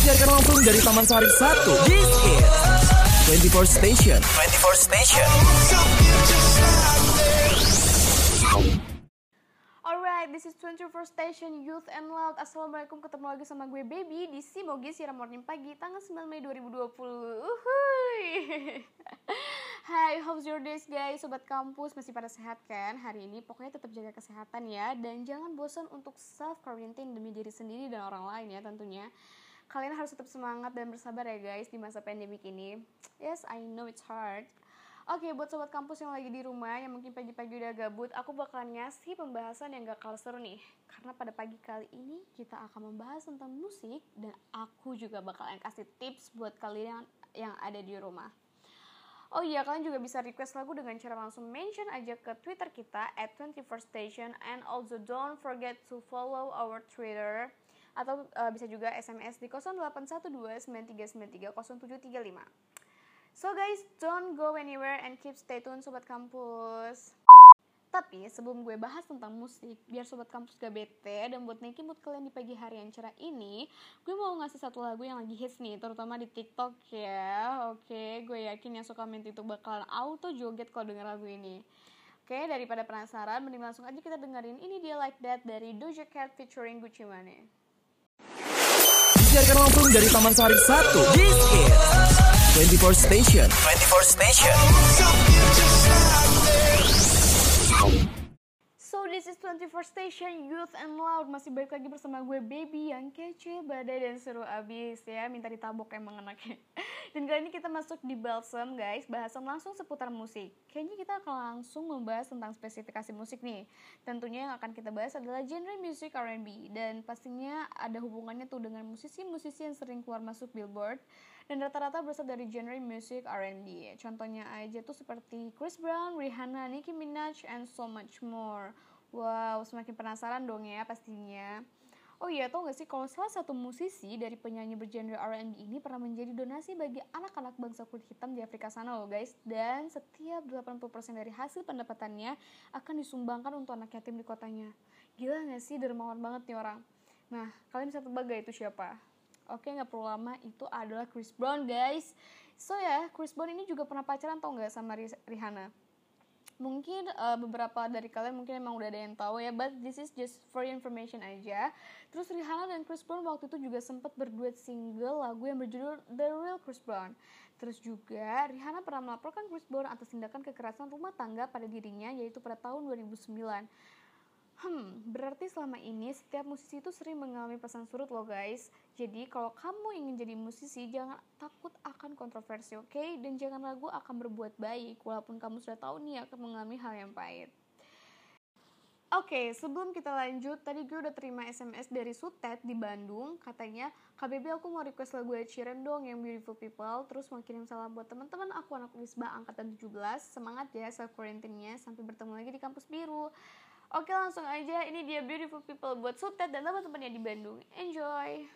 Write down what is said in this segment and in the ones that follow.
Disiarkan langsung dari Taman Sari 1. This is 24 Station. 24 Station. Alright, this is 24 Station Youth and Loud Assalamualaikum, ketemu lagi sama gue Baby di Simogi Siaran Morning Pagi tanggal 9 Mei 2020 Uhuy. Hai, how's your days guys? Sobat kampus masih pada sehat kan? Hari ini pokoknya tetap jaga kesehatan ya Dan jangan bosan untuk self-quarantine demi diri sendiri dan orang lain ya tentunya Kalian harus tetap semangat dan bersabar ya guys di masa pandemik ini Yes, I know it's hard Oke, buat sobat kampus yang lagi di rumah, yang mungkin pagi-pagi udah gabut, aku bakalan ngasih pembahasan yang gak kalah seru nih. Karena pada pagi kali ini, kita akan membahas tentang musik, dan aku juga bakalan kasih tips buat kalian yang, yang ada di rumah. Oh iya, kalian juga bisa request lagu dengan cara langsung mention aja ke Twitter kita at 24station and also don't forget to follow our Twitter atau uh, bisa juga SMS di 081293930735. So guys, don't go anywhere and keep stay tune Sobat Kampus. Tapi sebelum gue bahas tentang musik, biar Sobat Kampus gak bete dan buat naikin mood kalian di pagi hari yang cerah ini, gue mau ngasih satu lagu yang lagi hits nih, terutama di TikTok ya. Oke, gue yakin yang suka main TikTok bakalan auto joget kalau denger lagu ini. Oke, daripada penasaran, mending langsung aja kita dengerin ini dia Like That dari Doja Cat featuring Gucci Mane. Disiarkan langsung dari Taman Sari 1. This is 24 Station. 24 Station. So this is 24 Station Youth and Loud Masih balik lagi bersama gue Baby yang kece, badai, dan seru abis ya Minta ditabok emang anaknya Dan kali ini kita masuk di Balsam guys Bahasan langsung seputar musik Kayaknya kita akan langsung membahas tentang spesifikasi musik nih Tentunya yang akan kita bahas adalah genre musik R&B Dan pastinya ada hubungannya tuh dengan musisi-musisi yang sering keluar masuk Billboard dan rata-rata berasal dari genre musik R&B. Contohnya aja tuh seperti Chris Brown, Rihanna, Nicki Minaj, and so much more. Wow, semakin penasaran dong ya pastinya. Oh iya, tau gak sih kalau salah satu musisi dari penyanyi bergenre R&B ini pernah menjadi donasi bagi anak-anak bangsa kulit hitam di Afrika sana loh guys. Dan setiap 80% dari hasil pendapatannya akan disumbangkan untuk anak yatim di kotanya. Gila gak sih, dermawan banget nih orang. Nah, kalian bisa tebak gak itu siapa? Oke, nggak perlu lama, itu adalah Chris Brown, guys. So ya, Chris Brown ini juga pernah pacaran tau nggak sama Rihanna? Mungkin uh, beberapa dari kalian mungkin emang udah ada yang tahu ya, but this is just for information aja. Terus Rihanna dan Chris Brown waktu itu juga sempat berduet single lagu yang berjudul The Real Chris Brown. Terus juga Rihanna pernah melaporkan Chris Brown atas tindakan kekerasan rumah tangga pada dirinya yaitu pada tahun 2009. Hmm, berarti selama ini setiap musisi itu sering mengalami pesan surut loh guys. Jadi kalau kamu ingin jadi musisi jangan takut akan kontroversi, oke? Okay? Dan jangan ragu akan berbuat baik walaupun kamu sudah tahu nih akan mengalami hal yang pahit. Oke, okay, sebelum kita lanjut, tadi gue udah terima SMS dari Sutet di Bandung, katanya, KBB aku mau request lagu Ed Sheeran dong yang Beautiful People, terus mau kirim salam buat teman-teman aku anak Wisba angkatan 17, semangat ya self quarantine-nya, sampai bertemu lagi di kampus biru. Oke langsung aja, ini dia Beautiful People buat Sutet dan teman-temannya di Bandung. Enjoy!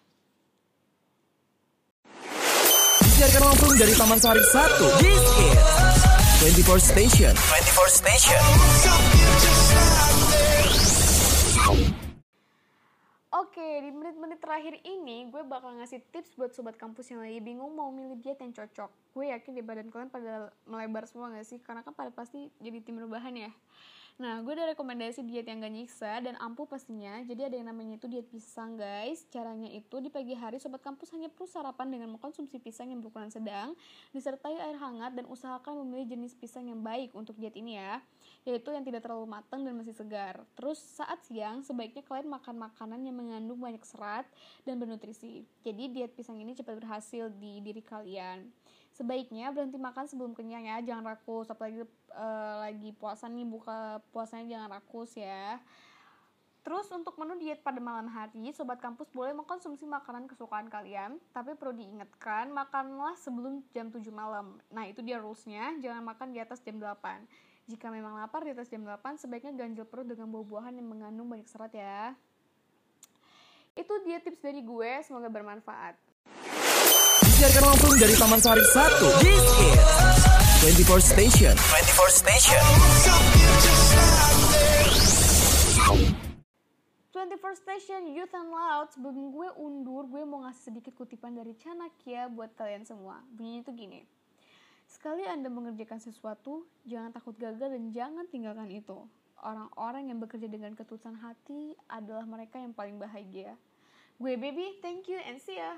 Disiarkan langsung dari Taman Sari 1. This is 24 Station. 24 Station. Oke, di menit-menit terakhir ini gue bakal ngasih tips buat sobat kampus yang lagi bingung mau milih diet yang cocok. Gue yakin di badan kalian pada melebar semua gak sih? Karena kan pada pasti jadi tim rebahan ya. Nah, gue ada rekomendasi diet yang gak nyiksa dan ampuh pastinya. Jadi ada yang namanya itu diet pisang, guys. Caranya itu di pagi hari sobat kampus hanya perlu sarapan dengan mengkonsumsi pisang yang berukuran sedang, disertai air hangat dan usahakan memilih jenis pisang yang baik untuk diet ini ya, yaitu yang tidak terlalu matang dan masih segar. Terus saat siang sebaiknya kalian makan makanan yang mengandung banyak serat dan bernutrisi. Jadi diet pisang ini cepat berhasil di diri kalian sebaiknya berhenti makan sebelum kenyang ya jangan rakus apalagi uh, lagi puasa nih buka puasanya jangan rakus ya Terus untuk menu diet pada malam hari, sobat kampus boleh mengkonsumsi makanan kesukaan kalian, tapi perlu diingatkan makanlah sebelum jam 7 malam. Nah, itu dia rulesnya, jangan makan di atas jam 8. Jika memang lapar di atas jam 8, sebaiknya ganjil perut dengan buah-buahan yang mengandung banyak serat ya. Itu dia tips dari gue, semoga bermanfaat. Disiarkan langsung dari Taman Sari 1. This is 24 Station. 24 Station. 24 Station Youth and Loud sebelum gue undur gue mau ngasih sedikit kutipan dari Chanakya buat kalian semua bunyinya tuh gini sekali anda mengerjakan sesuatu jangan takut gagal dan jangan tinggalkan itu orang-orang yang bekerja dengan ketulusan hati adalah mereka yang paling bahagia gue baby thank you and see ya